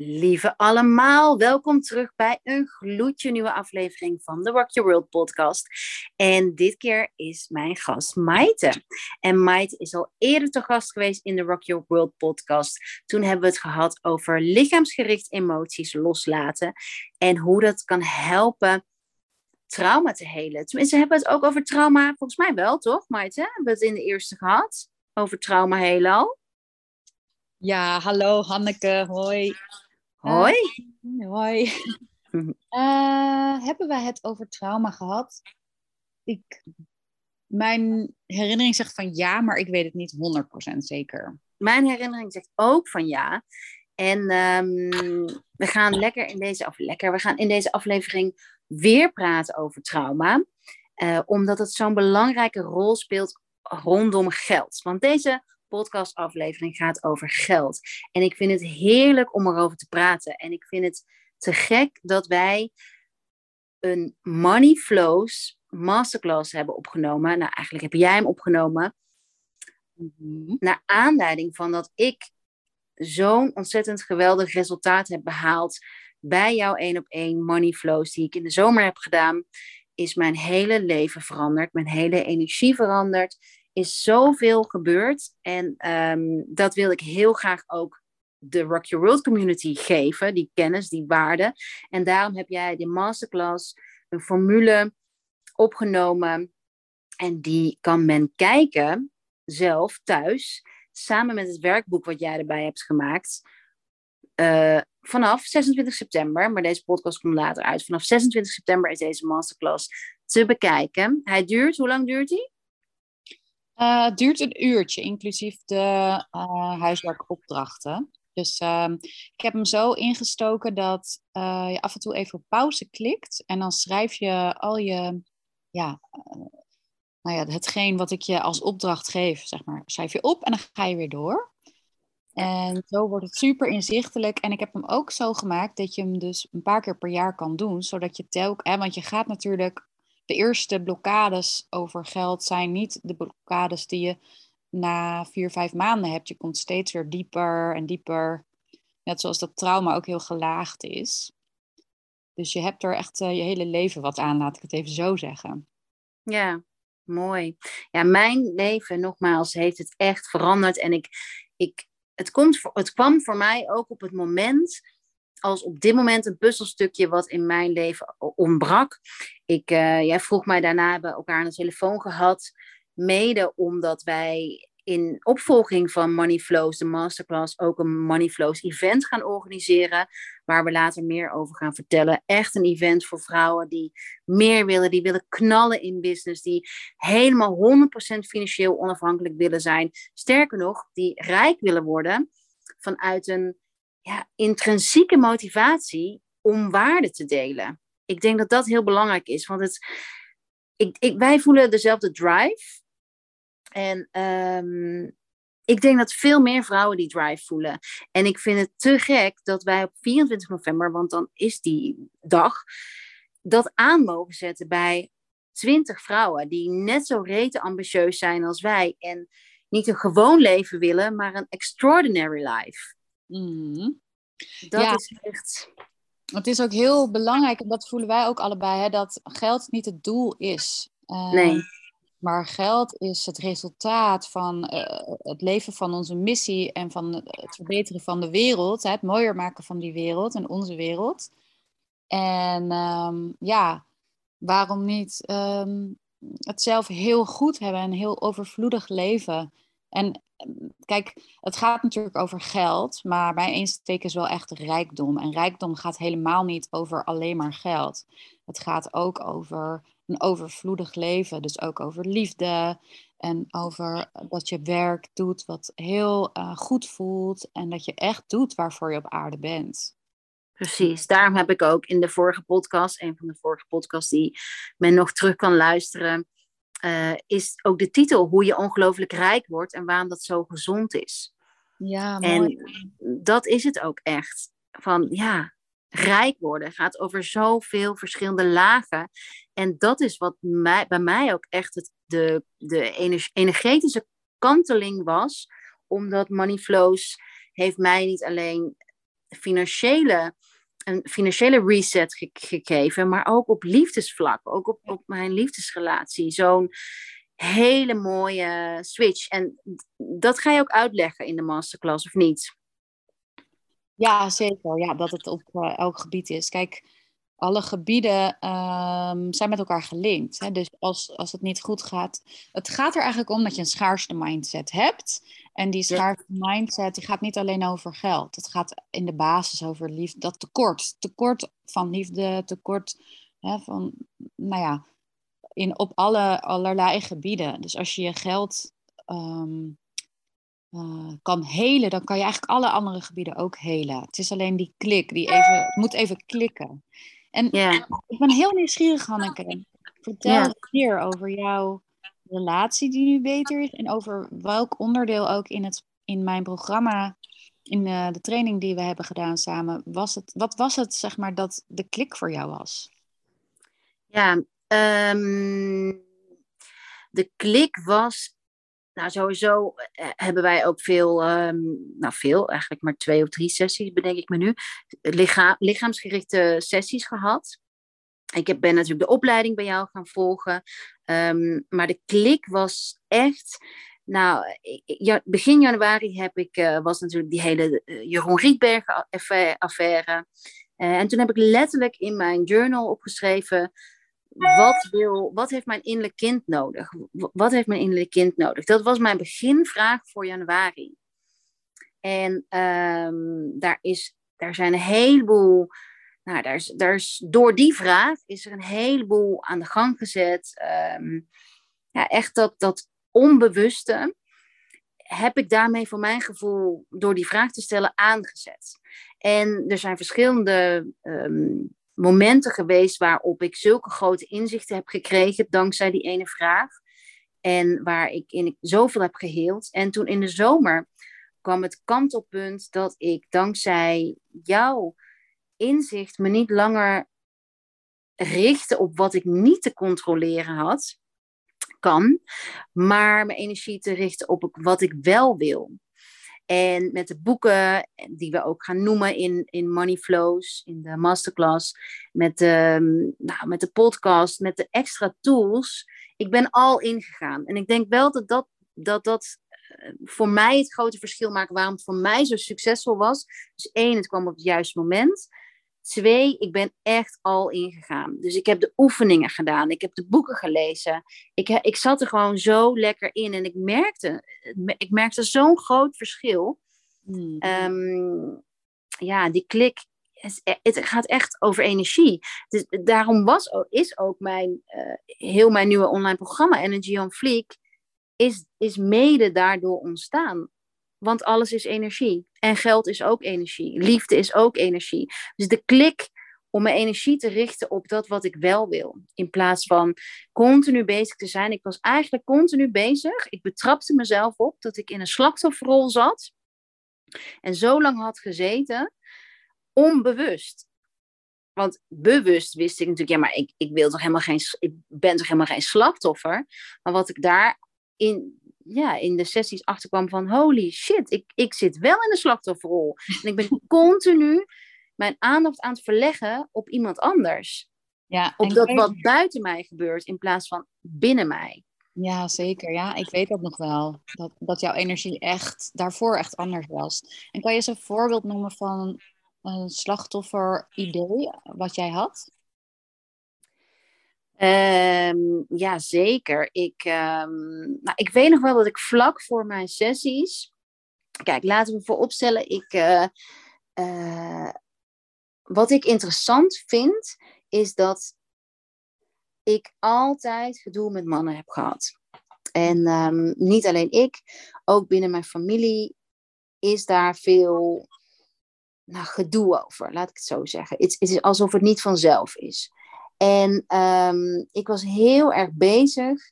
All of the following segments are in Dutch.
Lieve allemaal, welkom terug bij een gloedje nieuwe aflevering van de Rock Your World podcast. En dit keer is mijn gast Maite. En Maite is al eerder te gast geweest in de Rock Your World podcast. Toen hebben we het gehad over lichaamsgericht emoties loslaten en hoe dat kan helpen trauma te helen. Tenminste, hebben we het ook over trauma, volgens mij wel, toch Maite? Hebben we het in de eerste gehad? Over trauma helen al? Ja, hallo Hanneke, hoi. Hoi. Uh, hoi. Uh, hebben we het over trauma gehad? Ik, mijn herinnering zegt van ja, maar ik weet het niet 100% zeker. Mijn herinnering zegt ook van ja. En um, we gaan lekker in deze af, lekker, we gaan in deze aflevering weer praten over trauma. Uh, omdat het zo'n belangrijke rol speelt rondom geld. Want deze podcastaflevering gaat over geld. En ik vind het heerlijk om erover te praten. En ik vind het te gek dat wij een Money Flows masterclass hebben opgenomen. Nou, eigenlijk heb jij hem opgenomen. Mm-hmm. Naar aanleiding van dat ik zo'n ontzettend geweldig resultaat heb behaald bij jouw één op één Money Flows die ik in de zomer heb gedaan, is mijn hele leven veranderd. Mijn hele energie veranderd is zoveel gebeurd. En um, dat wil ik heel graag ook de Rock Your World community geven, die kennis, die waarde. En daarom heb jij de masterclass, een formule opgenomen. En die kan men kijken zelf thuis, samen met het werkboek wat jij erbij hebt gemaakt. Uh, vanaf 26 september, maar deze podcast komt later uit. Vanaf 26 september is deze masterclass te bekijken. Hij duurt, hoe lang duurt hij? Uh, het duurt een uurtje, inclusief de uh, huiswerkopdrachten. Dus uh, ik heb hem zo ingestoken dat uh, je af en toe even op pauze klikt. En dan schrijf je al je, ja, nou ja, hetgeen wat ik je als opdracht geef, zeg maar, schrijf je op en dan ga je weer door. En zo wordt het super inzichtelijk. En ik heb hem ook zo gemaakt dat je hem dus een paar keer per jaar kan doen. Zodat je telkens, want je gaat natuurlijk de eerste blokkades over geld zijn niet de blokkades die je na vier, vijf maanden hebt. Je komt steeds weer dieper en dieper. Net zoals dat trauma ook heel gelaagd is. Dus je hebt er echt uh, je hele leven wat aan, laat ik het even zo zeggen. Ja, mooi. Ja, mijn leven, nogmaals, heeft het echt veranderd. En ik, ik, het, komt, het kwam voor mij ook op het moment als op dit moment een puzzelstukje wat in mijn leven ontbrak. Ik, uh, jij vroeg mij daarna, hebben we elkaar aan de telefoon gehad. Mede omdat wij in opvolging van Money Flows, de masterclass, ook een Money Flows event gaan organiseren. Waar we later meer over gaan vertellen. Echt een event voor vrouwen die meer willen, die willen knallen in business, die helemaal 100% financieel onafhankelijk willen zijn. Sterker nog, die rijk willen worden vanuit een ja, intrinsieke motivatie om waarde te delen. Ik denk dat dat heel belangrijk is, want het, ik, ik, wij voelen dezelfde drive. En um, ik denk dat veel meer vrouwen die drive voelen. En ik vind het te gek dat wij op 24 november, want dan is die dag, dat aan mogen zetten bij 20 vrouwen die net zo rete ambitieus zijn als wij. En niet een gewoon leven willen, maar een extraordinary life. Mm. Dat is echt. Het is ook heel belangrijk, en dat voelen wij ook allebei, hè, dat geld niet het doel is. Uh, nee. Maar geld is het resultaat van uh, het leven van onze missie en van het verbeteren van de wereld, hè, het mooier maken van die wereld en onze wereld. En um, ja, waarom niet um, het zelf heel goed hebben en heel overvloedig leven? En kijk, het gaat natuurlijk over geld, maar mijn insteek is wel echt rijkdom. En rijkdom gaat helemaal niet over alleen maar geld. Het gaat ook over een overvloedig leven, dus ook over liefde en over dat je werk doet wat heel uh, goed voelt en dat je echt doet waarvoor je op aarde bent. Precies, daarom heb ik ook in de vorige podcast, een van de vorige podcasts die men nog terug kan luisteren, uh, is ook de titel hoe je ongelooflijk rijk wordt en waarom dat zo gezond is. Ja, mooi. En dat is het ook echt. Van ja, rijk worden gaat over zoveel verschillende lagen. En dat is wat mij, bij mij ook echt het, de, de energetische kanteling was. Omdat Money Flows heeft mij niet alleen financiële, een financiële reset gegeven, maar ook op liefdesvlak, ook op, op mijn liefdesrelatie. Zo'n hele mooie switch. En dat ga je ook uitleggen in de masterclass, of niet? Ja, zeker. Ja, dat het op uh, elk gebied is. Kijk, alle gebieden um, zijn met elkaar gelinkt. Hè? Dus als, als het niet goed gaat. Het gaat er eigenlijk om dat je een schaarste mindset hebt. En die schaarste mindset die gaat niet alleen over geld. Het gaat in de basis over liefde. Dat tekort. Tekort van liefde, tekort hè, van, nou ja, in, op alle, allerlei gebieden. Dus als je je geld um, uh, kan helen, dan kan je eigenlijk alle andere gebieden ook helen. Het is alleen die klik, die even, het moet even klikken. En ja. ik ben heel nieuwsgierig, Hanneke. Vertel ja. meer over jouw relatie die nu beter is en over welk onderdeel ook in, het, in mijn programma, in de, eh, de training die we hebben gedaan samen, was het, wat was het, zeg maar, dat de klik voor jou was? Ja, um, de klik was nou, sowieso eh, hebben wij ook veel, um, nou veel, eigenlijk maar twee of drie sessies, bedenk ik me nu, licha lichaamsgerichte sessies gehad. Ik heb, ben natuurlijk de opleiding bij jou gaan volgen. Um, maar de klik was echt. Nou, begin januari heb ik, uh, was natuurlijk die hele Jeroen Rietberg-affaire. Uh, en toen heb ik letterlijk in mijn journal opgeschreven wat, wil, wat heeft mijn innerlijk kind nodig? Wat heeft mijn innerlijk kind nodig? Dat was mijn beginvraag voor januari. En um, daar, is, daar zijn een heleboel. Nou, daar is, daar is, door die vraag is er een heleboel aan de gang gezet. Um, ja, echt dat, dat onbewuste heb ik daarmee voor mijn gevoel, door die vraag te stellen, aangezet. En er zijn verschillende um, momenten geweest waarop ik zulke grote inzichten heb gekregen dankzij die ene vraag. En waar ik in zoveel heb geheeld. En toen in de zomer kwam het kantelpunt dat ik dankzij jouw inzicht me niet langer richtte op wat ik niet te controleren had, kan, maar mijn energie te richten op wat ik wel wil. En met de boeken, die we ook gaan noemen in, in Money Flows, in de masterclass, met de, nou, met de podcast, met de extra tools. Ik ben al ingegaan. En ik denk wel dat dat, dat, dat eh, voor mij het grote verschil maakt waarom het voor mij zo succesvol was. Dus één, het kwam op het juiste moment. Twee, ik ben echt al ingegaan. Dus ik heb de oefeningen gedaan. Ik heb de boeken gelezen. Ik, ik zat er gewoon zo lekker in. En ik merkte, ik merkte zo'n groot verschil. Hmm. Ehm, ja, die klik. Het gaat echt over energie. Dus daarom was, is ook mijn, uh, heel mijn nieuwe online programma, Energy on Fleek, is, is mede daardoor ontstaan. Want alles is energie. En geld is ook energie. Liefde is ook energie. Dus de klik om mijn energie te richten op dat wat ik wel wil. In plaats van continu bezig te zijn. Ik was eigenlijk continu bezig. Ik betrapte mezelf op dat ik in een slachtofferrol zat. En zo lang had gezeten. Onbewust. Want bewust wist ik natuurlijk, ja, maar ik, ik, wil toch helemaal geen, ik ben toch helemaal geen slachtoffer. Maar wat ik daar in ja, in de sessies achterkwam van holy shit, ik, ik zit wel in de slachtofferrol. En ik ben continu mijn aandacht aan het verleggen op iemand anders. Ja, op dat wat buiten mij gebeurt in plaats van binnen mij. Ja, zeker. Ja, ik weet dat nog wel. Dat, dat jouw energie echt daarvoor echt anders was. En kan je eens een voorbeeld noemen van een slachtoffer-idee wat jij had? Um, ja, zeker. Ik, um, nou, ik weet nog wel dat ik vlak voor mijn sessies. Kijk, laten we vooropstellen. Ik, uh, uh, wat ik interessant vind, is dat ik altijd gedoe met mannen heb gehad. En um, niet alleen ik, ook binnen mijn familie is daar veel nou, gedoe over, laat ik het zo zeggen. Het, het is alsof het niet vanzelf is. En um, ik was heel erg bezig,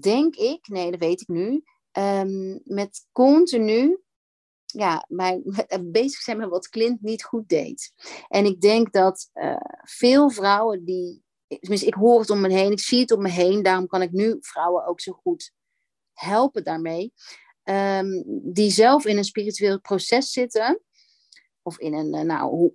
denk ik, nee, dat weet ik nu, um, met continu ja, met, bezig zijn met wat Clint niet goed deed. En ik denk dat uh, veel vrouwen die, tenminste, ik hoor het om me heen, ik zie het om me heen, daarom kan ik nu vrouwen ook zo goed helpen daarmee. ehm, die zelf in een spiritueel proces zitten. Of in, een, eh, nou,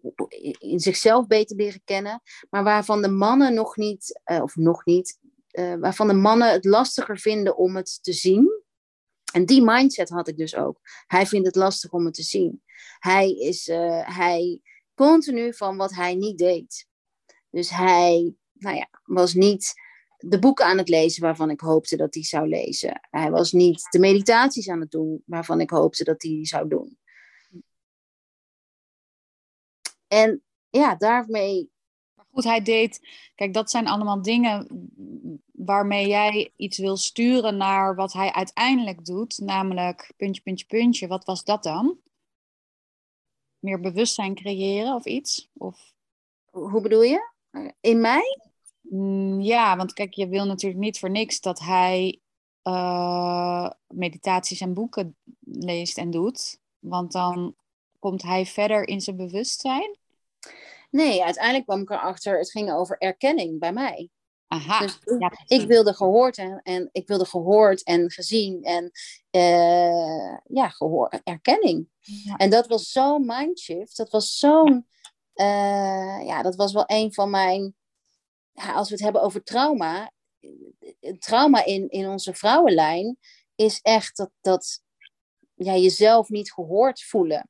in zichzelf beter leren kennen. Maar waarvan de mannen nog niet, uh, of nog niet, uh, waarvan de mannen het lastiger vinden om het te zien. En die mindset had ik dus ook. Hij vindt het lastig om het te zien. Hij is hij continu van wat hij niet deed. Dus hij nou ja, was niet de boeken aan het lezen waarvan ik hoopte dat hij zou lezen. Hij was niet de meditaties aan het doen waarvan ik hoopte dat hij zou doen. En ja, daarmee. Maar goed, hij deed. Kijk, dat zijn allemaal dingen waarmee jij iets wil sturen naar wat hij uiteindelijk doet, namelijk puntje, puntje, puntje. Wat was dat dan? Meer bewustzijn creëren of iets? Of... Hoe bedoel je? In mij? Mm, ja, want kijk, je wil natuurlijk niet voor niks dat hij uh, meditaties en boeken leest en doet. Want dan komt hij verder in zijn bewustzijn. Nee, uiteindelijk kwam ik erachter, het ging over erkenning bij mij. Aha. Dus ik, wilde gehoord en, en, ik wilde gehoord en gezien en uh, ja, gehoor, erkenning. En dat was zo'n mindshift. Dat was zo'n, uh, ja, dat was wel een van mijn ja, als we het hebben over trauma, trauma in, in onze vrouwenlijn is echt dat, dat ja, jezelf niet gehoord voelen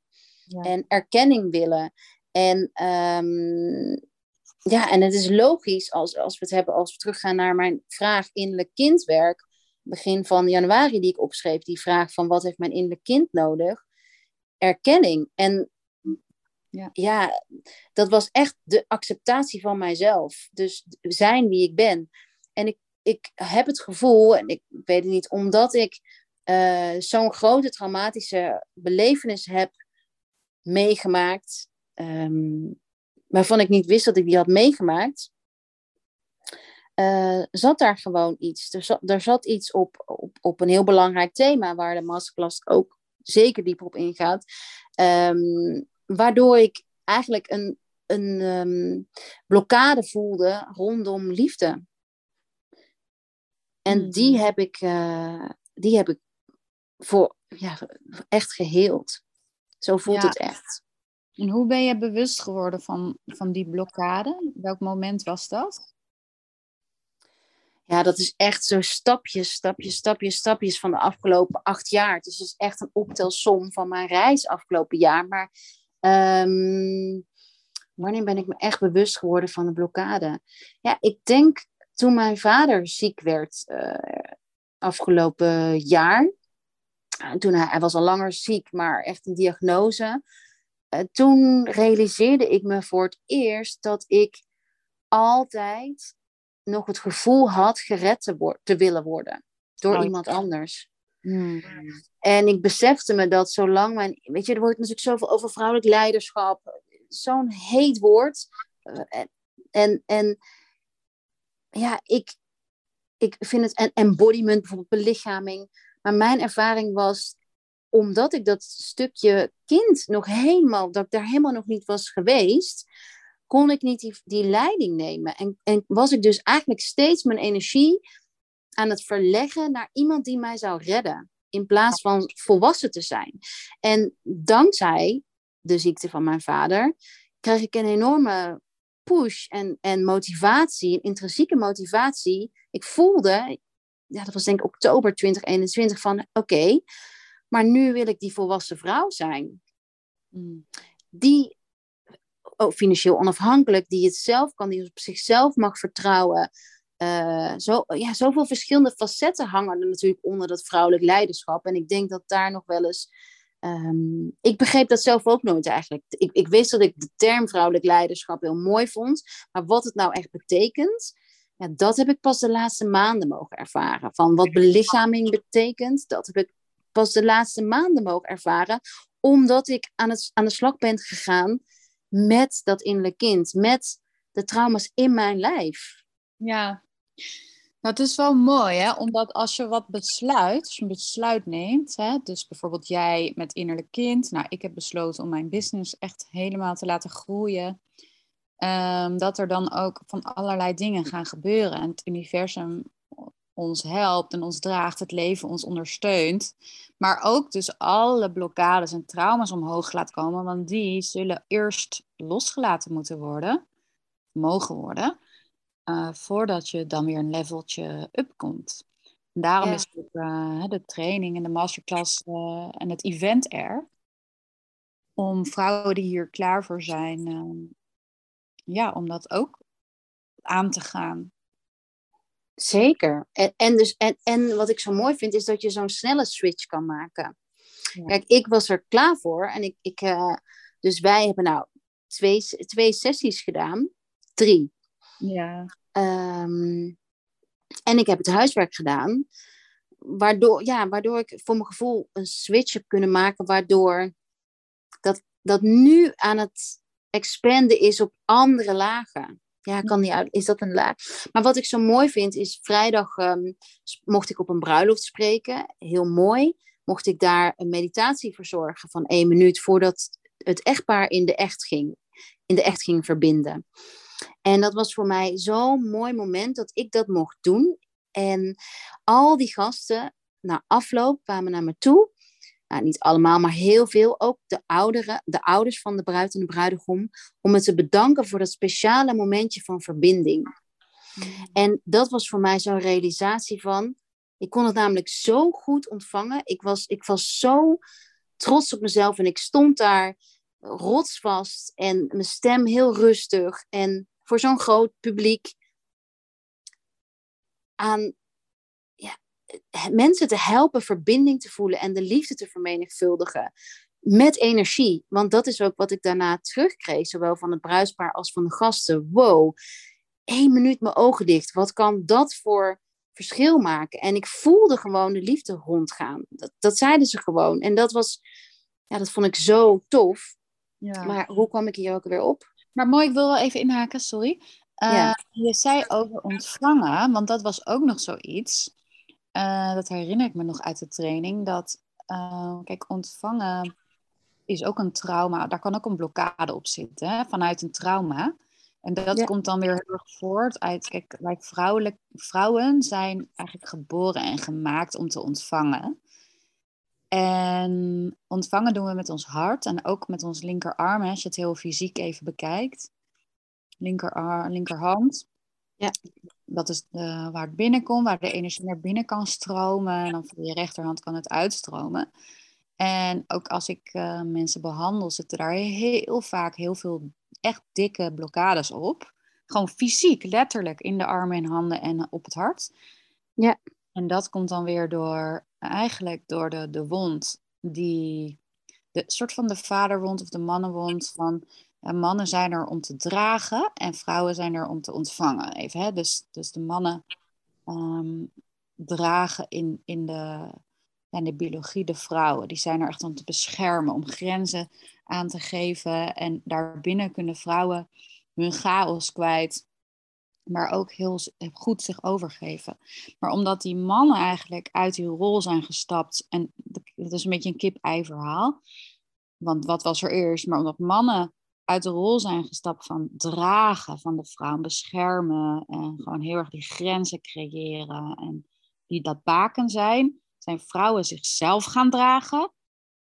en erkenning willen. En um, ja, en het is logisch als, als we het hebben, als we teruggaan naar mijn vraag innerlijk kindwerk, begin van januari die ik opschreef, die vraag van wat heeft mijn innerlijk kind nodig? Erkenning. En ja. ja, dat was echt de acceptatie van mijzelf. Dus zijn wie ik ben. En ik, ik heb het gevoel, en ik weet het niet, omdat ik uh, zo'n grote traumatische belevenis heb meegemaakt, um, waarvan ik niet wist dat ik die had meegemaakt, uh, zat daar gewoon iets. Er zat, er zat iets op, op, op een heel belangrijk thema, waar de masterclass ook zeker dieper op ingaat. Um, waardoor ik eigenlijk een, een um, blokkade voelde rondom liefde. En hmm. die heb ik, uh, die heb ik voor, ja, echt geheeld. Zo voelt het echt. En hoe ben je bewust geworden van, van die blokkade? Welk moment was dat? Ja, dat is echt zo stapjes, stapjes, stapjes, stapjes van de afgelopen acht jaar. Dus het is echt een optelsom van mijn reis afgelopen jaar. Maar Um, wanneer ben ik me echt bewust geworden van de blokkade? Ja, ik denk toen mijn vader ziek werd uh, afgelopen jaar. Toen hij, hij, was al langer ziek, maar echt een diagnose. Uh, toen realiseerde ik me voor het eerst dat ik altijd nog het gevoel had gered te, te willen worden door oh, iemand anders. Hmm. En ik besefte me dat zolang mijn. Weet je, er wordt natuurlijk zoveel over vrouwelijk leiderschap. Zo'n heet woord. Uh, en, en ja, ik, ik vind het. En embodiment, bijvoorbeeld belichaming. Maar mijn ervaring was. Omdat ik dat stukje kind nog helemaal. Dat ik daar helemaal nog niet was geweest. Kon ik niet die, die leiding nemen. En, en was ik dus eigenlijk steeds mijn energie aan het verleggen naar iemand die mij zou redden. In plaats van volwassen te zijn. En dankzij de ziekte van mijn vader kreeg ik een enorme push en, en motivatie, een intrinsieke motivatie. Ik voelde, ja, dat was denk ik oktober 2021, van oké, maar nu wil ik die volwassen vrouw zijn. Hmm. Die oh, financieel onafhankelijk, die het zelf kan, die op zichzelf mag vertrouwen, uh, zo, ja, zoveel verschillende facetten hangen er natuurlijk onder dat vrouwelijk leiderschap. En ik denk dat daar nog wel eens. Um, ik begreep dat zelf ook nooit eigenlijk. Ik, ik wist dat ik de term vrouwelijk leiderschap heel mooi vond. Maar wat het nou echt betekent, ja, dat heb ik pas de laatste maanden mogen ervaren. Van wat belichaming betekent, dat heb ik pas de laatste maanden mogen ervaren. Omdat ik aan, het, aan de slag ben gegaan met dat innerlijk kind. Met de trauma's in mijn lijf. Ja, nou, het is wel mooi, hè? omdat als je wat besluit, als je een besluit neemt, hè, dus bijvoorbeeld jij met innerlijk kind, nou, ik heb besloten om mijn business echt helemaal te laten groeien, um, dat er dan ook van allerlei dingen gaan gebeuren. En het universum ons helpt en ons draagt, het leven ons ondersteunt. Maar ook dus alle blokkades en trauma's omhoog laat komen, want die zullen eerst losgelaten moeten worden, mogen worden, uh, voordat je dan weer een leveltje up komt. En daarom is ook, uh, de training en de masterclass uh, en het event er. Om vrouwen die hier klaar voor zijn, ja, om dat ook aan te gaan. Zeker. En, en, dus, en, en wat ik zo mooi vind, is dat je zo'n snelle switch kan maken. Kijk, ik was er klaar voor. En ik, ik, uh, dus wij hebben nou twee, twee sessies gedaan. Drie. Ja. Um, en ik heb het huiswerk gedaan. Waardoor, ja, waardoor ik voor mijn gevoel een switch heb kunnen maken. Waardoor dat, dat nu aan het expanden is op andere lagen. Ja, kan niet uit. Is dat een laag? Maar wat ik zo mooi vind is, vrijdag um, mocht ik op een bruiloft spreken. Heel mooi. Mocht ik daar een meditatie verzorgen van één minuut voordat het echtpaar in de echt ging. In de echt ging verbinden. En dat was voor mij zo'n mooi moment dat ik dat mocht doen. En al die gasten na afloop kwamen naar me toe nou, niet allemaal, maar heel veel, ook de, ouderen, de ouders van de bruid en de bruidegom, om me te bedanken voor dat speciale momentje van verbinding. Mm. En dat was voor mij zo'n realisatie van, ik kon het namelijk zo goed ontvangen. Ik was, ik was zo trots op mezelf en ik stond daar rotsvast en mijn stem heel rustig. En voor zo'n groot publiek aan mensen te helpen verbinding te voelen en de liefde te vermenigvuldigen met energie. Want dat is ook wat ik daarna terugkreeg, zowel van het bruidspaar als van de gasten. Wow, één minuut mijn ogen dicht. Wat kan dat voor verschil maken? En ik voelde gewoon de liefde rondgaan. Dat, dat zeiden ze gewoon. En dat was, ja, dat vond ik zo tof. Ja. Maar hoe kwam ik hier ook weer op? Maar mooi, ik wil wel even inhaken, sorry. Uh, Je zei over ontvangen, want dat was ook nog zoiets. Uh, dat herinner ik me nog uit de training. Dat, uh, kijk, ontvangen is ook een trauma. Daar kan ook een blokkade op zitten, hè, vanuit een trauma. En dat komt dan weer heel erg voort uit, kijk, wij vrouwelijk, vrouwen zijn eigenlijk geboren en gemaakt om te ontvangen. En ontvangen doen we met ons hart en ook met ons linkerarm, als je het heel fysiek even bekijkt. Linkerarm, linkerhand. Ja dat is de, waar het binnenkomt, waar de energie naar binnen kan stromen. En dan voor je rechterhand kan het uitstromen. En ook als ik uh, mensen behandel, zitten daar heel vaak heel veel echt dikke blokkades op. Gewoon fysiek, letterlijk in de armen en handen en op het hart. Ja. En dat komt dan weer door, eigenlijk door de, de wond, die, de soort van de vaderwond of de mannenwond van en mannen zijn er om te dragen en vrouwen zijn er om te ontvangen. Even, hè? Dus, dus de mannen ehm, dragen in, in, de, in de biologie de vrouwen. Die zijn er echt om te beschermen, om grenzen aan te geven. En daarbinnen kunnen vrouwen hun chaos kwijt, maar ook heel goed zich overgeven. Maar omdat die mannen eigenlijk uit die rol zijn gestapt, en dat is een beetje een kip-ei verhaal. Want wat was er eerst? Maar omdat mannen uit de rol zijn gestapt van dragen van de vrouw, beschermen en gewoon heel erg die grenzen creëren en die dat baken zijn, zijn vrouwen zichzelf gaan dragen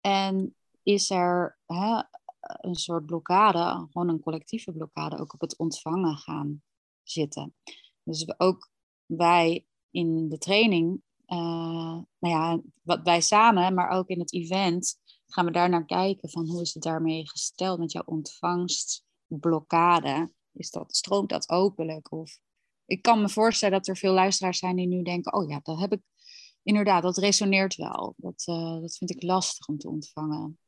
en is er hè, een soort blokkade, gewoon een collectieve blokkade, ook op het ontvangen gaan zitten. Dus ook wij in de training, uh, nou ja, wat wij samen, maar ook in het event, gaan we daar naar kijken van hoe is het daarmee gesteld met jouw ontvangstblokkade? Is dat, stroomt dat openlijk? Of ik kan me voorstellen dat er veel luisteraars zijn die nu denken, oh ja, dat heb ik inderdaad, dat resoneert wel. Dat, uh, dat vind ik lastig om te ontvangen.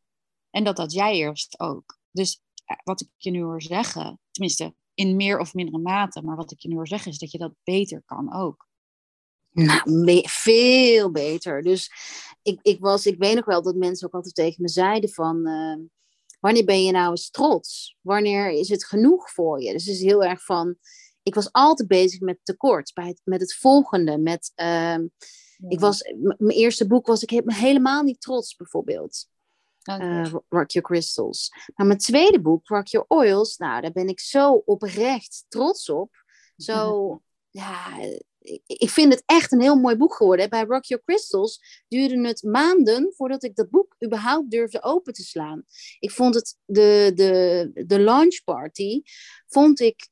En dat dat jij eerst ook. Dus eh, wat ik je nu hoor zeggen, tenminste in meer of mindere mate, maar wat ik je nu hoor zeggen is dat je dat beter kan ook. Nou, veel beter. Dus ik, ik, was, ik weet nog wel dat mensen ook altijd tegen me zeiden van... Uh, wanneer ben je nou eens trots? Wanneer is het genoeg voor je? Dus het is heel erg van... Ik was altijd bezig met tekort, bij het, met het volgende. Met, uh, ik was, mijn eerste boek was ik helemaal niet trots, bijvoorbeeld. Okay. Uh, Rock Your Crystals. Maar mijn tweede boek, Rock Your Oils, nou, daar ben ik zo oprecht trots op. Zo, ja, ik vind het echt een heel mooi boek geworden. Bij Rock Your Crystals duurde het maanden voordat ik dat boek überhaupt durfde open te slaan. Ik vond het, de, de, de launch party, vond ik,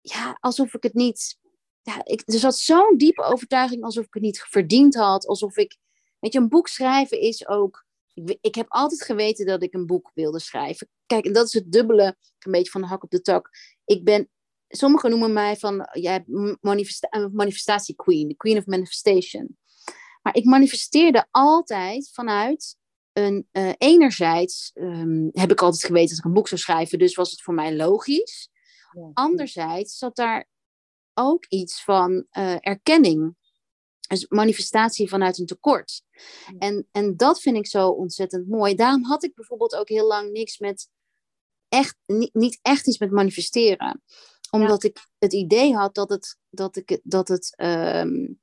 ja, alsof ik het niet, ja, ik, er zat zo'n diepe overtuiging alsof ik het niet verdiend had. Alsof ik, weet je, een boek schrijven is ook, ik, ik heb altijd geweten dat ik een boek wilde schrijven. Kijk, en dat is het dubbele, een beetje van de hak op de tak. Ik ben sommigen noemen mij van, jij manifesta manifestatie queen, de queen of manifestation. Maar ik manifesteerde altijd vanuit een, uh, enerzijds um, heb ik altijd geweten dat ik een boek zou schrijven, dus was het voor mij logisch. Ja. Anderzijds zat daar ook iets van uh, erkenning. Dus manifestatie vanuit een tekort. Ja. En, en dat vind ik zo ontzettend mooi. Daarom had ik bijvoorbeeld ook heel lang niks met echt, niet, niet echt iets met manifesteren omdat ik het idee had dat het, dat ik, dat het um,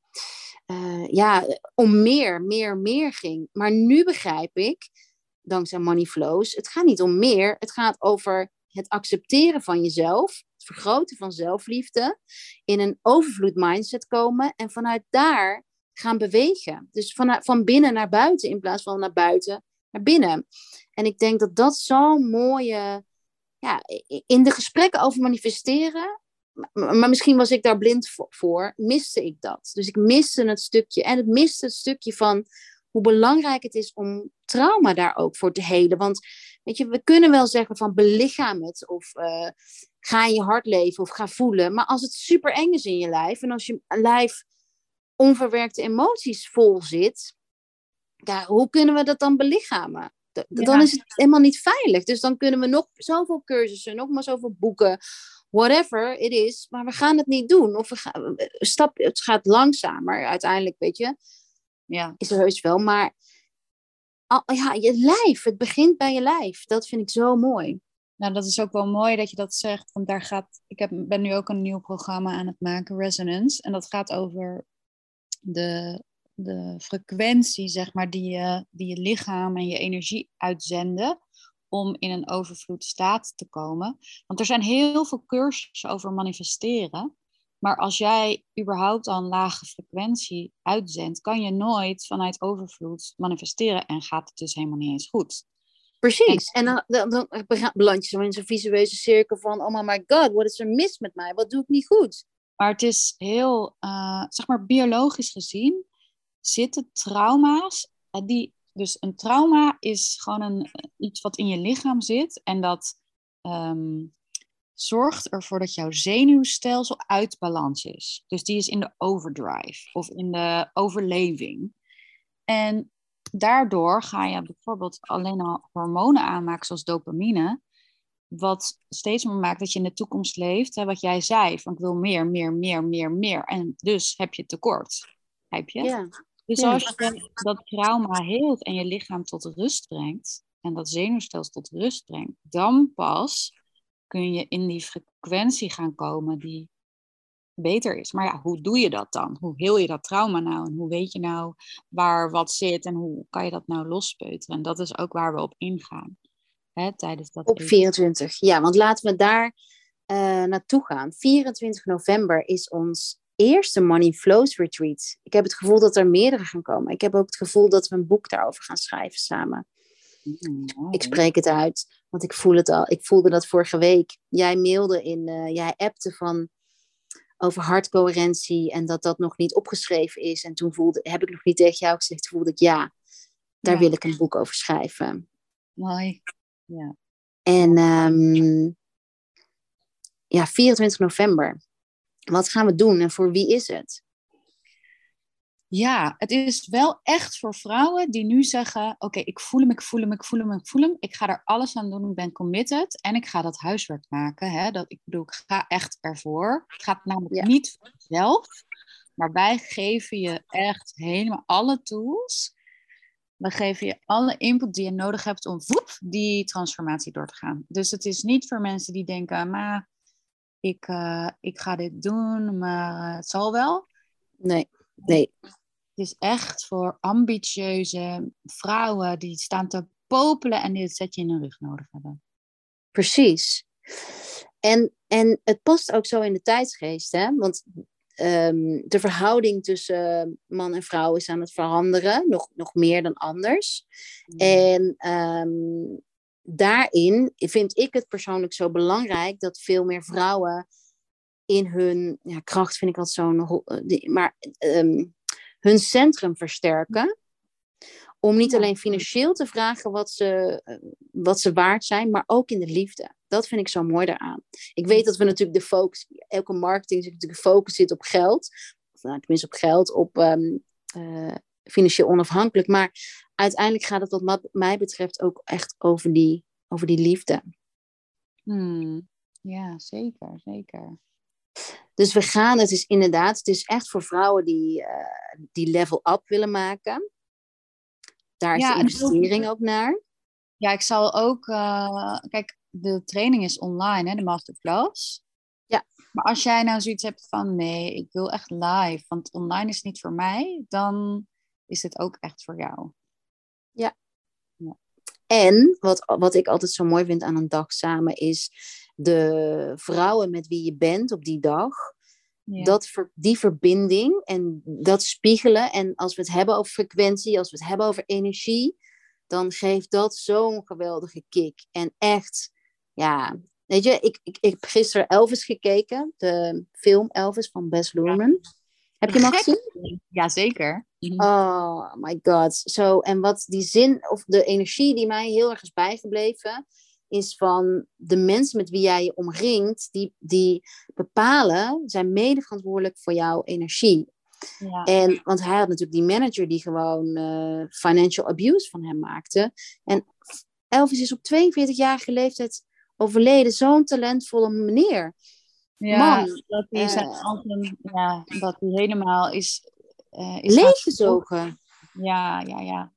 uh, ja, om meer, meer, meer ging. Maar nu begrijp ik, dankzij Money Flows, het gaat niet om meer. Het gaat over het accepteren van jezelf, het vergroten van zelfliefde, in een overvloed mindset komen en vanuit daar gaan bewegen. Dus van, van binnen naar buiten in plaats van naar buiten naar binnen. En ik denk dat dat zo'n mooie ja, in de gesprekken over manifesteren, maar misschien was ik daar blind voor, miste ik dat. Dus ik miste het stukje. En het miste het stukje van hoe belangrijk het is om trauma daar ook voor te helen. Want weet je, we kunnen wel zeggen van belichaam het of uh, ga in je hart leven of ga voelen. Maar als het super eng is in je lijf en als je lijf onverwerkte emoties vol zit, ja, hoe kunnen we dat dan belichamen? Dan is het helemaal niet veilig. Dus dan kunnen we nog zoveel cursussen, nog maar zoveel boeken, whatever it is, maar we gaan het niet doen. Of we gaan, stap, het gaat langzamer uiteindelijk, weet je. Ja. Is er heus wel, maar ja, je lijf, het begint bij je lijf. Dat vind ik zo mooi. Nou, dat is ook wel mooi dat je dat zegt, want daar gaat, ik heb, ben nu ook een nieuw programma aan het maken, Resonance, en dat gaat over de de frequentie, zeg maar, die je, die je lichaam en je energie uitzenden om in een overvloed staat te komen. Want er zijn heel veel cursussen over manifesteren. Maar als jij überhaupt al een lage frequentie uitzendt, kan je nooit vanuit overvloed manifesteren en gaat het dus helemaal niet eens goed. Precies. En, dan, dan, dan beland je zo in zo'n visueuze cirkel van, oh my god, wat is er mis met mij? Wat doe ik niet goed? Maar het is heel, uh, zeg maar, biologisch gezien zitten trauma's. Eh, die, dus een trauma is gewoon een, iets wat in je lichaam zit en dat um, zorgt ervoor dat jouw zenuwstelsel uit balans is. Dus die is in de overdrive of in de overleving. En daardoor ga je bijvoorbeeld alleen al hormonen aanmaken, zoals dopamine, wat steeds meer maakt dat je in de toekomst leeft. Hè, wat jij zei, van ik wil meer, meer, meer, meer, meer. En dus heb je tekort. Heb je? Ja. Dus als je dat trauma heelt en je lichaam tot rust brengt, en dat zenuwstelsel tot rust brengt, dan pas kun je in die frequentie gaan komen die beter is. Maar ja, hoe doe je dat dan? Hoe heel je dat trauma nou? En hoe weet je nou waar wat zit en hoe kan je dat nou lospeuteren? En dat is ook waar we op ingaan. Hè, tijdens dat op 24, ja, want laten we daar uh, naartoe gaan. 24 november is ons eerste Money Flows Retreat. Ik heb het gevoel dat er meerdere gaan komen. Ik heb ook het gevoel dat we een boek daarover gaan schrijven samen. Mm, ik spreek het uit, want ik voel het al. Ik voelde dat vorige week. Jij mailde in, uh, jij appte van over hartcoherentie en dat dat nog niet opgeschreven is. En toen voelde, heb ik nog niet tegen jou gezegd, voelde ik ja, daar wil ik een boek over schrijven. Mooi. Ja. En um, ja, 24 november. Wat gaan we doen en voor wie is het? Ja, het is wel echt voor vrouwen die nu zeggen: Oké, ik voel hem, ik voel hem, ik voel hem, ik voel hem. Ik ga er alles aan doen, ik ben committed en ik ga dat huiswerk maken. Hè? Dat, ik bedoel, ik ga echt ervoor. Het gaat namelijk niet voor jezelf, maar wij geven je echt helemaal alle tools. We geven je alle input die je nodig hebt om die transformatie door te gaan. Dus het is niet voor mensen die denken: Maar ik, uh, ik ga dit doen, maar uh, het zal wel. Nee, nee. Het is echt voor ambitieuze vrouwen die staan te popelen en dit zetje in hun rug nodig hebben. Precies. En, en het past ook zo in de tijdsgeest, hè? Want ehm, de verhouding tussen man en vrouw is aan het veranderen, nog, nog meer dan anders. Mm. En ehm, daarin vind ik het persoonlijk zo belangrijk dat veel meer vrouwen in hun ja, kracht, vind ik altijd zo'n, eh, maar ehm, hun centrum versterken. Om niet alleen financieel te vragen wat ze, eh, wat ze waard zijn, maar ook in de liefde. Dat vind ik zo mooi daaraan. Ik weet dat we natuurlijk de focus, elke marketing zit natuurlijk focus zit op geld. Of nou, tenminste op geld, op ehm, eh, financieel onafhankelijk. Maar uiteindelijk gaat het wat mij betreft ook echt over die, over die liefde. Hmm. Ja, zeker, zeker. Dus we gaan, het is inderdaad, het is echt voor vrouwen die, eh, die level up willen maken. Daar is Ja, de ook- investering ook naar. Ja, ik zal ook, eh, kijk, de training is online, hè, de masterclass. Ja. Maar als jij nou zoiets hebt van, nee, ik wil echt live, want online is niet voor mij, dan is het ook echt voor jou. En wat, wat ik altijd zo mooi vind aan een dag samen is de vrouwen met wie je bent op die dag. Ja. Dat die verbinding en dat spiegelen. En als we het hebben over frequentie, als we het hebben over energie, dan geeft dat zo'n geweldige kick. En echt, ja, weet je, ik, ik, ik heb gisteren Elvis gekeken, de film Elvis van Bess Luhrmann. Heb je hem al gezien? Zeker. Oh my god. Zo, en wat die zin of de energie die mij heel erg is bijgebleven, is van de mensen met wie jij je omringt, die, die bepalen, zijn mede verantwoordelijk voor jouw energie. Ja. En, want hij had natuurlijk die manager die gewoon eh, financial abuse van hem maakte. En Elvis is op 42-jarige leeftijd overleden. Zo'n talentvolle meneer. Ja, Man, dat hij zijn eh, antwoord- ja, dat hij helemaal is, eh is gaan Leeggezogen. Ja, ja, ja.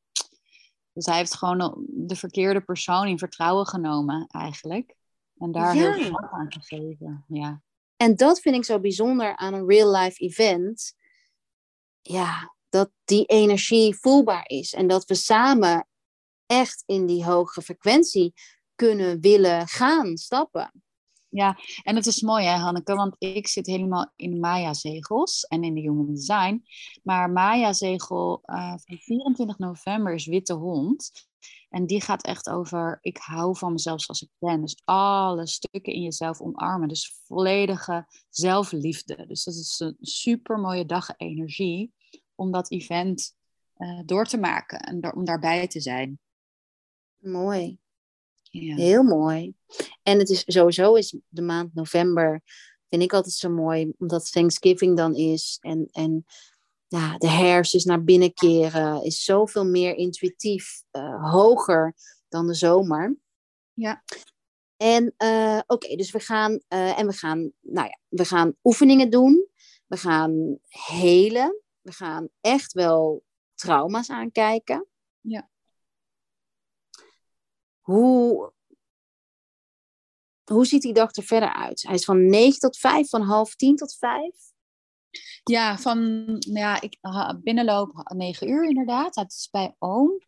Dus hij heeft gewoon de verkeerde persoon in vertrouwen genomen, eigenlijk. En daar Ja. heel veel aan gegeven. Ja. En dat vind ik zo bijzonder aan een real-life event. Ja, dat die energie voelbaar is. En dat we samen echt in die hoge frequentie kunnen willen gaan stappen. Ja, en het is mooi hè, Hanneke, want ik zit helemaal in de Maya-zegels en in de Human Design. Maar Maya-zegel eh, van 24 november is Witte Hond. En die gaat echt over, ik hou van mezelf zoals ik ben. Dus alle stukken in jezelf omarmen. Dus volledige zelfliefde. Dus dat is een super mooie dag energie om dat event eh, door te maken en om daarbij te zijn. Mooi. Ja. Heel mooi. En het is sowieso is de maand november, vind ik altijd zo mooi, omdat Thanksgiving dan is. En, en ja, de hersens naar binnen keren is zoveel meer intuïtief, eh, hoger dan de zomer. Ja. En eh, oké, dus we gaan, eh, en we gaan, nou ja, we gaan oefeningen doen. We gaan helen. We gaan echt wel trauma's aankijken. Ja. Hoe, hoe ziet die dag er verder uit? Hij is van 9 tot 5, van half 10 tot 5. Ja, van nou ja, ik binnenloop negen uur inderdaad. Het is bij Oom.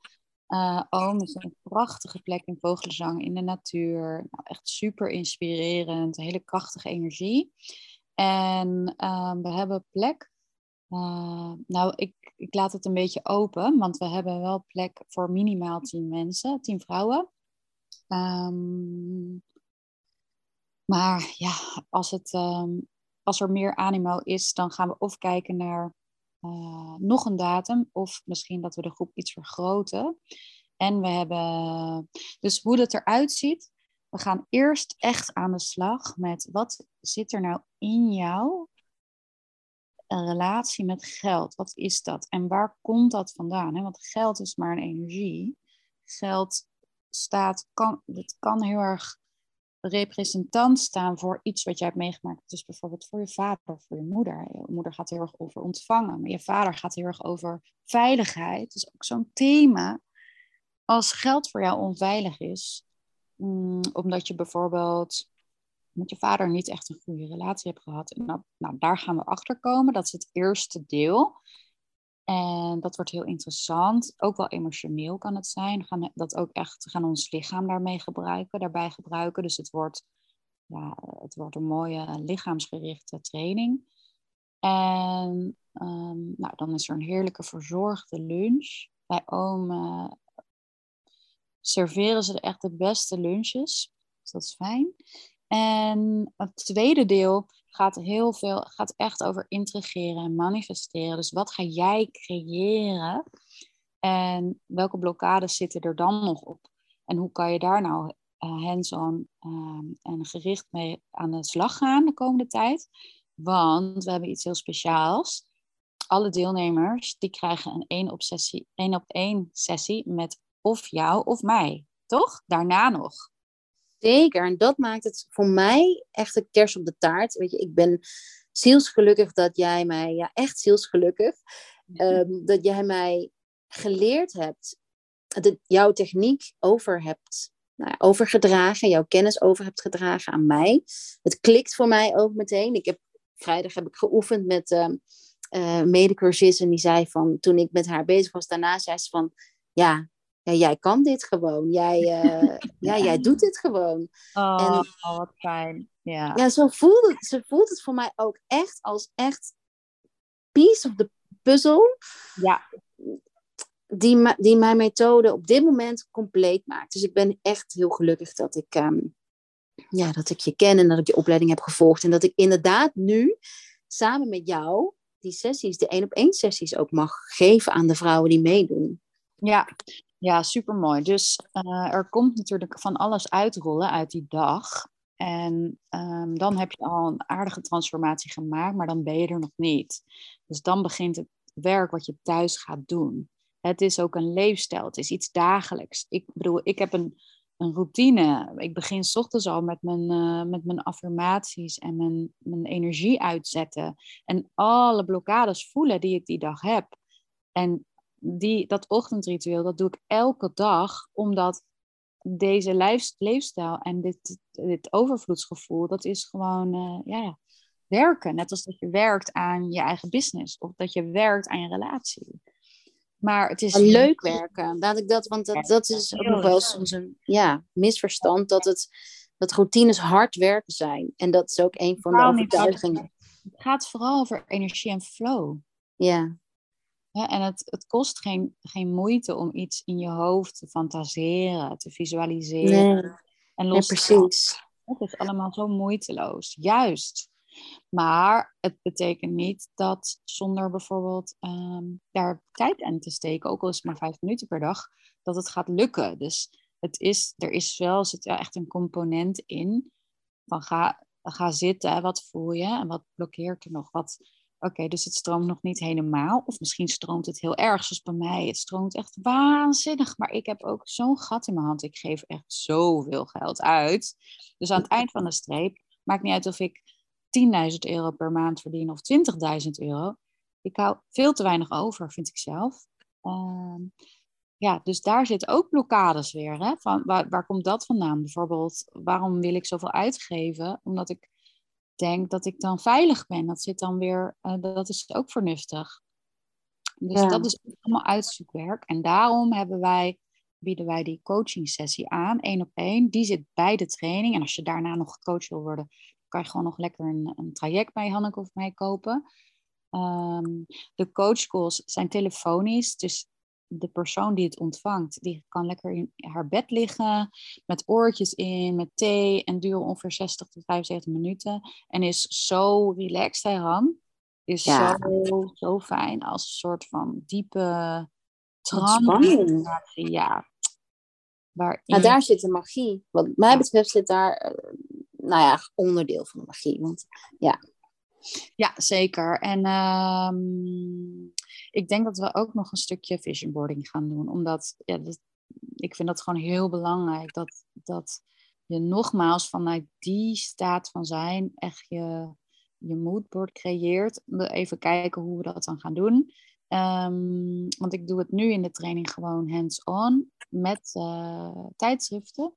Eh Oom is een prachtige plek in Vogelenzang in de natuur. Nou, echt super inspirerend, hele krachtige energie. En eh, we hebben plek. eh, nou, ik, ik laat het een beetje open, want we hebben wel plek voor minimaal tien mensen, tien vrouwen. Ehm, maar ja, als, het, ehm, als er meer animo is, dan gaan we of kijken naar eh, nog een datum, of misschien dat we de groep iets vergroten. En we hebben, dus hoe dat eruit ziet, we gaan eerst echt aan de slag met wat zit er nou in jou, een relatie met geld. Wat is dat? En waar komt dat vandaan? Want geld is maar een energie. Geld staat, kan, het kan heel erg representant staan voor iets wat jij hebt meegemaakt. Dus bijvoorbeeld voor je vader voor je moeder. Je moeder gaat heel erg over ontvangen, maar je vader gaat heel erg over veiligheid. Dus ook zo'n thema. Als geld voor jou onveilig is, mm, omdat je bijvoorbeeld met je vader niet echt een goede relatie hebt gehad. En dat, nou, daar gaan we achter komen. Dat is het eerste deel. En dat wordt heel interessant. Ook wel emotioneel kan het zijn. We gaan dat ook echt, gaan ons lichaam daarmee gebruiken, daarbij gebruiken. Dus het wordt, ja, het wordt een mooie lichaamsgerichte training. En ehm, nou, dan is er een heerlijke verzorgde lunch. Bij oom serveren ze echt de beste lunches. Dus dat is fijn. En het tweede deel gaat heel veel, gaat echt over integreren en manifesteren. Dus wat ga jij creëren? En welke blokkades zitten er dan nog op? En hoe kan je daar nou uh, hands-on ehm, en gericht mee aan de slag gaan de komende tijd? Want we hebben iets heel speciaals. Alle deelnemers die krijgen een één op, sessie, één op één sessie met of jou of mij. Toch? Daarna nog. Zeker. En dat maakt het voor mij echt een kers op de taart. Weet je, ik ben zielsgelukkig dat jij mij, ja, echt zielsgelukkig, um, dat jij mij geleerd hebt, dat jouw techniek over hebt nou, overgedragen, jouw kennis over hebt gedragen aan mij. Het klikt voor mij ook meteen. Ik heb, vrijdag heb ik geoefend met uh, uh, medecursus en die zei van, toen ik met haar bezig was, daarna zei ze van, ja, ja jij kan dit gewoon. Jij, uh, ja, jij doet dit gewoon. Oh, en, wat fijn. Ja, ja zo voelt het, ze voelt het voor mij ook echt als echt piece of the puzzle. Ja die, die mijn methode op dit moment compleet maakt. Dus ik ben echt heel gelukkig dat ik, ehm, ja, dat ik je ken en dat ik je opleiding heb gevolgd. En dat ik inderdaad nu samen met jou die sessies, de één op één sessies ook mag geven aan de vrouwen die meedoen. Ja, ja supermooi. Dus uh, er komt natuurlijk van alles uitrollen uit die dag. En um, dan heb je al een aardige transformatie gemaakt, maar dan ben je er nog niet. Dus dan begint het werk wat je thuis gaat doen. Het is ook een leefstijl. Het is iets dagelijks. Ik bedoel, ik heb een, een routine. Ik begin s ochtends al met mijn, uh, met mijn affirmaties en mijn, mijn energie uitzetten. En alle blokkades voelen die ik die dag heb. En die, dat ochtendritueel, dat doe ik elke dag, omdat deze leefstijl en dit, dit overvloedsgevoel, dat is gewoon uh, ja, werken. Net als dat je werkt aan je eigen business of dat je werkt aan je relatie. Maar het is leuk werken. Laat ik dat, want dat, dat is ook nog wel soms een ja, misverstand dat het dat routines hard werken zijn. En dat is ook een van de overtuigingen. Het gaat vooral over energie en flow. Ja. Ja en het, het kost geen, geen moeite om iets in je hoofd te fantaseren, te visualiseren. Nee. En los nee, precies. Het is allemaal zo moeiteloos. Juist. Maar het betekent niet dat zonder bijvoorbeeld ehm, daar tijd aan te steken, ook al is het maar vijf minuten per dag, dat het gaat lukken. Dus het is, er is wel, zit echt een component in van ga, ga zitten, wat voel je en wat blokkeert er nog? Wat, Oké, dus het stroomt nog niet helemaal. Of misschien stroomt het heel erg, zoals bij mij. Het stroomt echt waanzinnig. Maar ik heb ook zo'n gat in mijn hand. Ik geef echt zoveel geld uit. Dus aan het eind van de streep, maakt niet uit of ik 10.000 euro per maand verdienen of 20.000 euro. Ik hou veel te weinig over, vind ik zelf. Uh, ja, dus daar zitten ook blokkades weer. Hè? Van, waar, waar komt dat vandaan? Bijvoorbeeld, waarom wil ik zoveel uitgeven? Omdat ik denk dat ik dan veilig ben. Dat zit dan weer, uh, dat is ook vernuftig. Dus dat is allemaal uitzoekwerk. En daarom hebben wij, bieden wij die coaching sessie aan, één op één. Die zit bij de training. En als je daarna nog gecoacht wil worden, kan je gewoon nog lekker een, een traject bij Hanneke of mij kopen. Um, de coachcalls zijn telefonisch, dus de persoon die het ontvangt, die kan lekker in haar bed liggen met oortjes in, met thee en duurt ongeveer 60 tot 75 minuten en is zo relaxed, hij Han. Is zo, zo fijn als een soort van diepe trance. Ja. Waarin... Nou, daar zit de magie. Wat mij betreft zit daar eh, nou ja, onderdeel van de magie. Want ja. Ja, zeker. En ehm, ik denk dat we ook nog een stukje vision boarding gaan doen. Omdat ja, ik vind dat gewoon heel belangrijk. Dat, dat je nogmaals vanuit die staat van zijn echt je, je moodboard creëert. Even kijken hoe we dat dan gaan doen. Um, want ik doe het nu in de training gewoon hands-on met uh, tijdschriften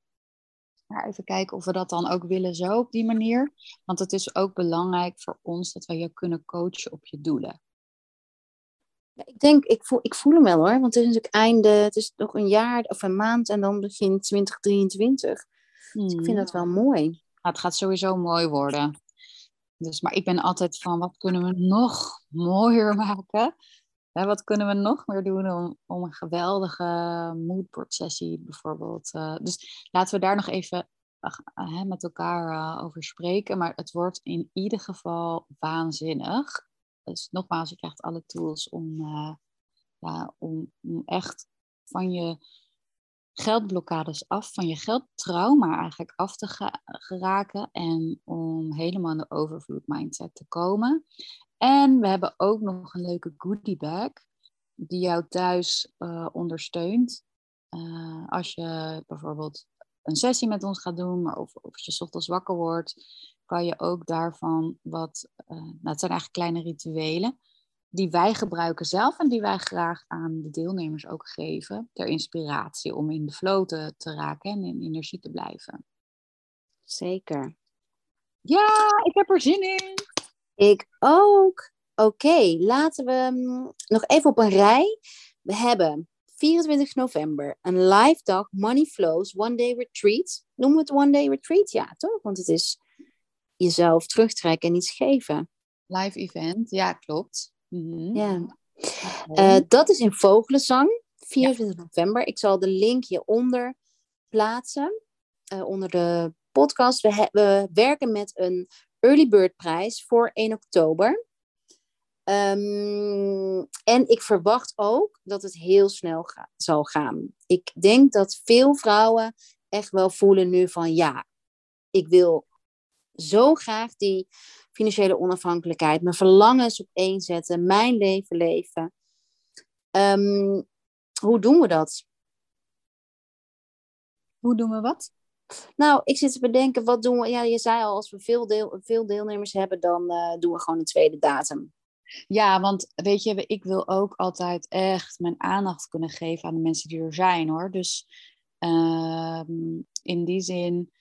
even kijken of we dat dan ook willen zo op die manier. Want het is ook belangrijk voor ons dat wij je kunnen coachen op je doelen. Ik denk, ik voel, ik voel hem wel hoor. Want het is natuurlijk einde, het is nog een jaar of een maand en dan begin 2023. Dus ik vind hmm. dat wel mooi. het gaat sowieso mooi worden. Dus, maar ik ben altijd van, wat kunnen we nog mooier maken? Hè, wat kunnen we nog meer doen om, om een geweldige moodboard sessie bijvoorbeeld. Uh, dus laten we daar nog even uh, met elkaar uh, over spreken. Maar het wordt in ieder geval waanzinnig. Dus nogmaals, je krijgt alle tools om, ja, om, echt van je geldblokkades af, van je geldtrauma eigenlijk af te geraken en om helemaal in de overvloed mindset te komen. En we hebben ook nog een leuke goodie bag die jou thuis uh, ondersteunt. Uh, als je bijvoorbeeld een sessie met ons gaat doen, of als je ochtends wakker wordt, kan je ook daarvan wat, uh, nou het zijn eigenlijk kleine rituelen, die wij gebruiken zelf en die wij graag aan de deelnemers ook geven, ter inspiratie om in de flow te, te raken en in energie te blijven. Zeker. Ja, ik heb er zin in. Ik ook. Oké, laten we mm, nog even op een rij. We hebben 24 november een live dag Money Flows One Day Retreat. Noemen we het One Day Retreat? Ja, toch? Want het is jezelf terugtrekken en iets geven. Live event, ja, klopt. Mhm. Ja. Uh, dat is in Vogelenzang, 24 november. Ik zal de link hieronder plaatsen, uh, onder de podcast. We, we werken met een early bird prijs voor 1 oktober. Um, en ik verwacht ook dat het heel snel ga zal gaan. Ik denk dat veel vrouwen echt wel voelen nu van ja, ik wil zo graag die financiële onafhankelijkheid, mijn verlangens op één zetten, mijn leven leven. Um, hoe doen we dat? Hoe doen we wat? Nou, ik zit te bedenken, wat doen we? Ja, je zei al, als we veel, deel, veel deelnemers hebben, dan uh, doen we gewoon een tweede datum. Ja, want weet je, ik wil ook altijd echt mijn aandacht kunnen geven aan de mensen die er zijn hoor. Dus uh, in die zin,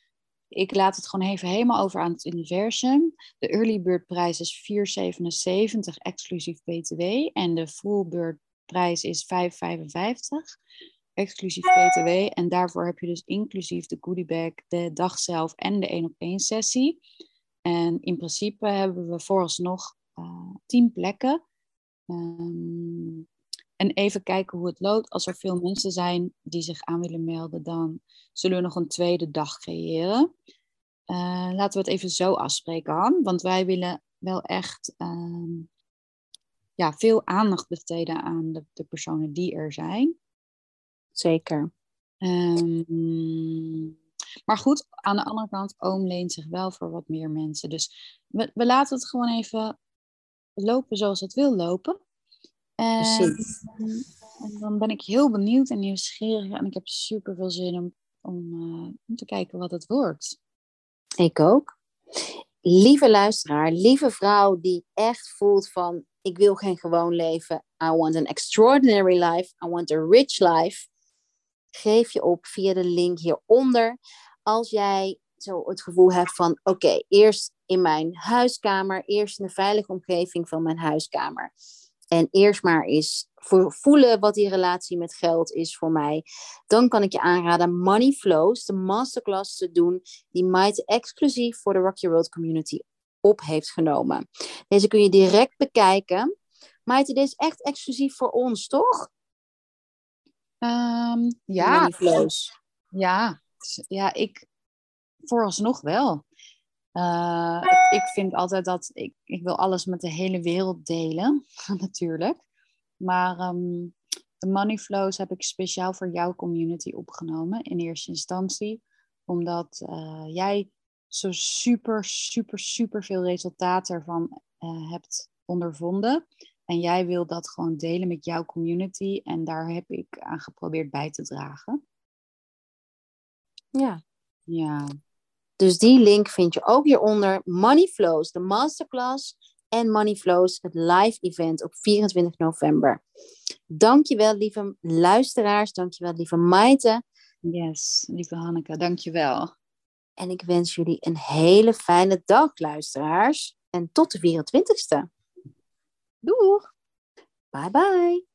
ik laat het gewoon even helemaal over aan het universum. De early bird prijs is 4,77 exclusief BTW en de full bird prijs is 5,55 exclusief BTW. En daarvoor heb je dus inclusief de goodie bag, de dag zelf en de 1 op 1 sessie. En in principe hebben we vooralsnog uh, 10 plekken. Um, en even kijken hoe het loopt. Als er veel mensen zijn die zich aan willen melden, dan zullen we nog een tweede dag creëren. Uh, laten we het even zo afspreken, Han. Want wij willen wel echt um, ja, veel aandacht besteden aan de, de personen die er zijn. Zeker. Um, maar goed, aan de andere kant, oom leent zich wel voor wat meer mensen. Dus we, we laten het gewoon even lopen zoals het wil lopen. Precies. En dan ben ik heel benieuwd en nieuwsgierig en ik heb super veel zin om, om, uh, om te kijken wat het wordt. Ik ook. Lieve luisteraar, lieve vrouw die echt voelt van ik wil geen gewoon leven. I want an extraordinary life. I want a rich life geef je op via de link hieronder. Als jij zo het gevoel hebt van oké, eerst in mijn huiskamer, eerst in de veilige omgeving van mijn huiskamer. En eerst maar eens voelen wat die relatie met geld is voor mij. Dan kan ik je aanraden Money Flows, de masterclass te doen die Maite exclusief voor de Rocky World Community op heeft genomen. Deze kun je direct bekijken. Maite, dit is echt exclusief voor ons, toch? Um, ja. Ja, ja, ik vooralsnog wel. Uh, ik vind altijd dat ik, ik wil alles met de hele wereld delen, natuurlijk. Maar um, de money flows heb ik speciaal voor jouw community opgenomen in eerste instantie. Omdat uh, jij zo super, super, super veel resultaten ervan uh, hebt ondervonden. En jij wil dat gewoon delen met jouw community. En daar heb ik aan geprobeerd bij te dragen. Ja. Ja. Dus die link vind je ook hieronder. Money Flows, de masterclass. En Money Flows, het live event op 24 november. Dankjewel, lieve luisteraars. Dankjewel, lieve Maite. Yes, lieve Hanneke, dankjewel. En ik wens jullie een hele fijne dag, luisteraars. En tot de 24ste. Doeg! Bye bye!